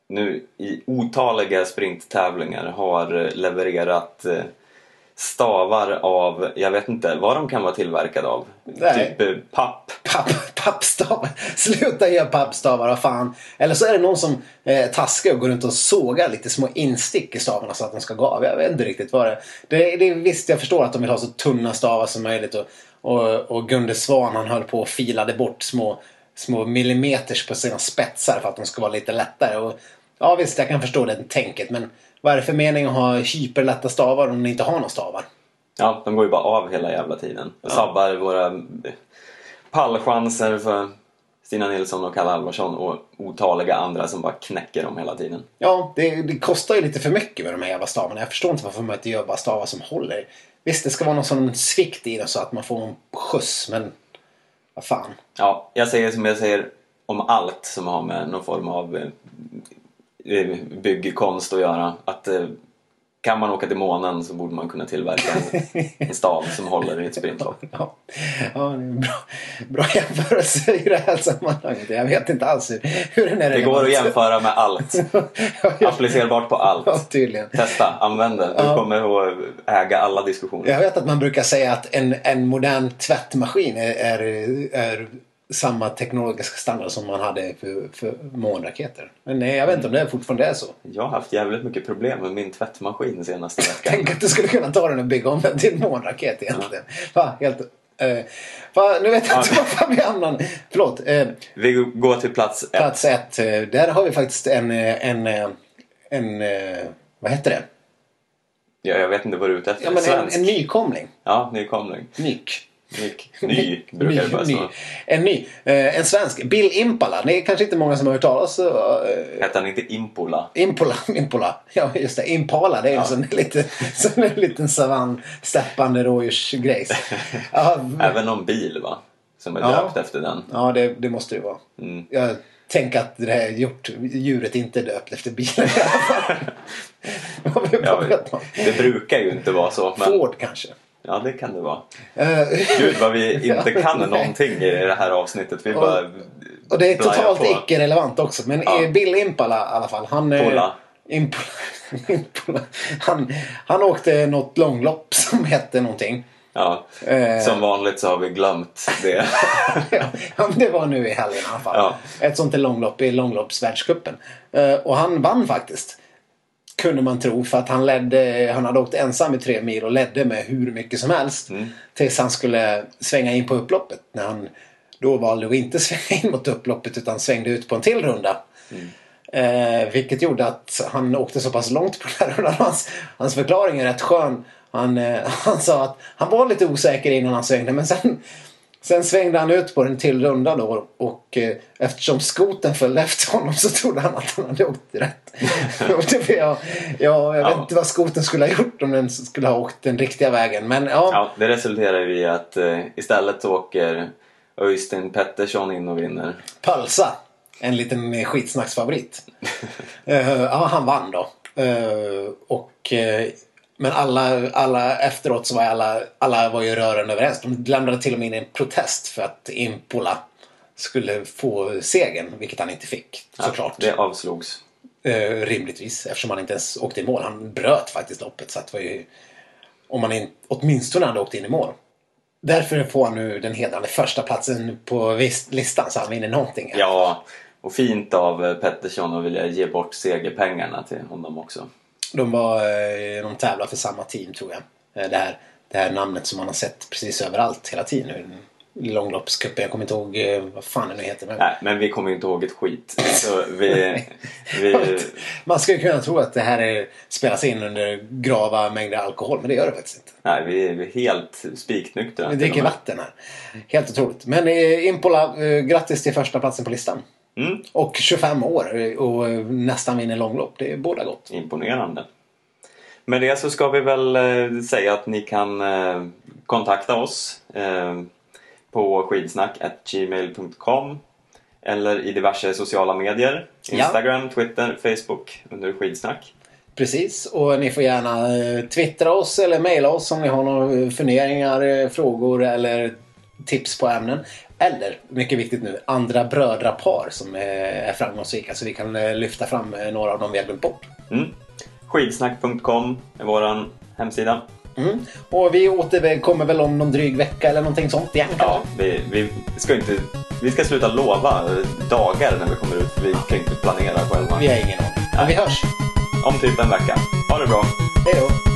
B: nu i otaliga sprinttävlingar har eh, levererat eh, stavar av, jag vet inte vad de kan vara tillverkade av.
A: Nej.
B: Typ eh, papp.
A: Papp, pappstavar. Sluta göra pappstavar, vad fan. Eller så är det någon som eh, taskar och går runt och sågar lite små instick i stavarna så att de ska gå av. Jag vet inte riktigt vad det är. Det, det Visst, jag förstår att de vill ha så tunna stavar som möjligt. Och, och, och Gunde Svan han höll på och filade bort små, små millimeters på sina spetsar för att de ska vara lite lättare. Och, ja visst, jag kan förstå det tänket. Men vad är det för mening att ha hyperlätta stavar om ni inte har några stavar?
B: Ja, de går ju bara av hela jävla tiden. Och sabbar våra pallchanser för Stina Nilsson och Kalle Alvarsson och otaliga andra som bara knäcker dem hela tiden.
A: Ja, det, det kostar ju lite för mycket med de här jävla stavarna. Jag förstår inte varför man inte gör bara stavar som håller. Visst, det ska vara någon sån svikt i dem så att man får någon skjuts, men vad fan.
B: Ja, jag säger som jag säger om allt som har med någon form av eh, byggkonst att göra. Att eh, kan man åka till månen så borde man kunna tillverka en, en stav som håller i ett sprintlopp.
A: Ja, ja det är en bra, bra jämförelse i det här sammanhanget. Jag vet inte alls hur, hur den är
B: Det går att jämföra med allt. Applicerbart på allt.
A: ja, tydligen.
B: Testa, använd det. Du
A: Ja.
B: kommer att äga alla diskussioner.
A: Jag vet att man brukar säga att en, en modern tvättmaskin är, är, är samma teknologiska standard som man hade för, för månraketer. Men nej, jag vet inte om det fortfarande är så.
B: Jag har haft jävligt mycket problem med min tvättmaskin senaste veckan.
A: Tänk att du skulle kunna ta den och bygga om den till en månraket egentligen. Va, helt, eh, va, nu vet jag inte
B: Ja.
A: vad fan vi hamnar. Förlåt. Eh,
B: Vi går till plats ett.
A: plats ett. Eh, där har vi faktiskt en, eh, en, eh, en, eh, vad heter det?
B: Ja, jag vet inte vad du är ute efter.
A: Ja, men en, en nykomling.
B: Ja, nykomling.
A: Nyk.
B: Nyk. Ny brukar det bara
A: ny,
B: stå.
A: En ny. Eh, en svensk. Bill Impala. Det är kanske inte många som har hört talas om. Eh,
B: Hette han inte Impola?
A: Impola, Impola. Ja, just det. Impala, det är ju en sån lite, sån en liten savann, steppande rådjursgrejs. Ja,
B: Även någon bil va? Som är
A: Ja.
B: döpt efter den.
A: ja det, det måste det vara.
B: Mm.
A: Jag tänker att det här gjort, djuret inte är döpt efter bilen i alla fall.
B: Ja, det brukar ju inte vara så. Men
A: Ford kanske.
B: Ja, det kan det vara.
A: Eh,
B: Gud vad vi inte kan någonting i det här avsnittet. Vi bara
A: Och det är totalt icke-relevant också. Men
B: Ja.
A: eh, Bill Impala i alla fall. Han, eh,
B: Pola.
A: Impola, Impola. Han, han åkte något långlopp som hette någonting.
B: Ja, som vanligt så har vi glömt det.
A: ja, det var nu i helgen i alla fall.
B: Ja.
A: Ett sånt långlopp i långloppsvärldscupen. Och han vann faktiskt. Kunde man tro. För att han ledde, han hade åkt ensam i tre mil och ledde med hur mycket som helst.
B: Mm.
A: Tills han skulle svänga in på upploppet. När han då valde att inte svänga in mot upploppet utan svängde ut på en till runda. Eh, vilket gjorde att han åkte så pass långt på den här rundan. Hans, hans förklaring är rätt skön. Han, eh, han sa att han var lite osäker innan han svängde men sen, sen svängde han ut på en till runda då och eh, eftersom skoten följde efter honom så trodde han att han hade åkt rätt. Och det- ja, ja, jag vet inte vad skoten skulle ha gjort om den skulle ha åkt den riktiga vägen. Men ja,
B: Ja, det resulterar i att eh, istället åker Öystein Pettersson in och vinner.
A: Pölsa. En liten eh, skitsnacksfavorit. Ja, han vann då. Och, men alla, alla efteråt så var alla, alla var ju rörande överens. De lämnade till och med in en protest för att Impola skulle få segern, vilket han inte fick såklart.
B: Ja, det avslogs.
A: Eh, rimligtvis, eftersom han inte ens åkte i mål. Han bröt faktiskt loppet. Så att det var ju, om man in, åtminstone hade åkt in i mål. Därför får han nu den hedrande första platsen på listan så han vinner någonting.
B: Ja, och fint av eh, Pettersson att vilja ge bort segerpengarna till honom också.
A: De var, eh, de tävlar för samma team tror jag. Eh, Det här det här namnet som man har sett precis överallt hela tiden nu. Långloppscupen, jag kommer inte ihåg eh, vad fan det nu heter. Men...
B: Nej, men vi kommer inte ihåg ett skit. Så vi, vi,
A: Man skulle kunna tro att det här är, spelas in under grava mängder alkohol, men det gör det faktiskt inte.
B: nej, vi är helt spiknyktra.
A: Vi dricker vatten här. Helt otroligt. Men Impola, grattis till första platsen på listan.
B: Mm,
A: Och 25 år och eh, nästan vinner långlopp. Det är båda gott.
B: imponerande. Med det så ska vi väl eh, säga att ni kan eh, kontakta oss på skidsnack.gmail.com eller i diverse sociala medier.
A: Ja.
B: Instagram, Twitter, Facebook under skidsnack.
A: Precis, och ni får gärna twittra oss eller mejla oss om ni har några funderingar, frågor eller tips på ämnen. Eller, mycket viktigt nu, andra brödrapar som är framgångsrika så vi kan eh, lyfta fram eh, några av dem vi har glömt bort.
B: Mm. Skidsnack.com är vår hemsida.
A: Mm. Och vi återkommer väl om någon dryg vecka eller någonting sånt igen.
B: Ja, vi, vi, ska inte, vi ska sluta lova dagar när vi kommer ut vi kan inte planera själva.
A: Vi har ingen aning. Men vi hörs.
B: Om typ en vecka. Ha det bra!
A: Hej då!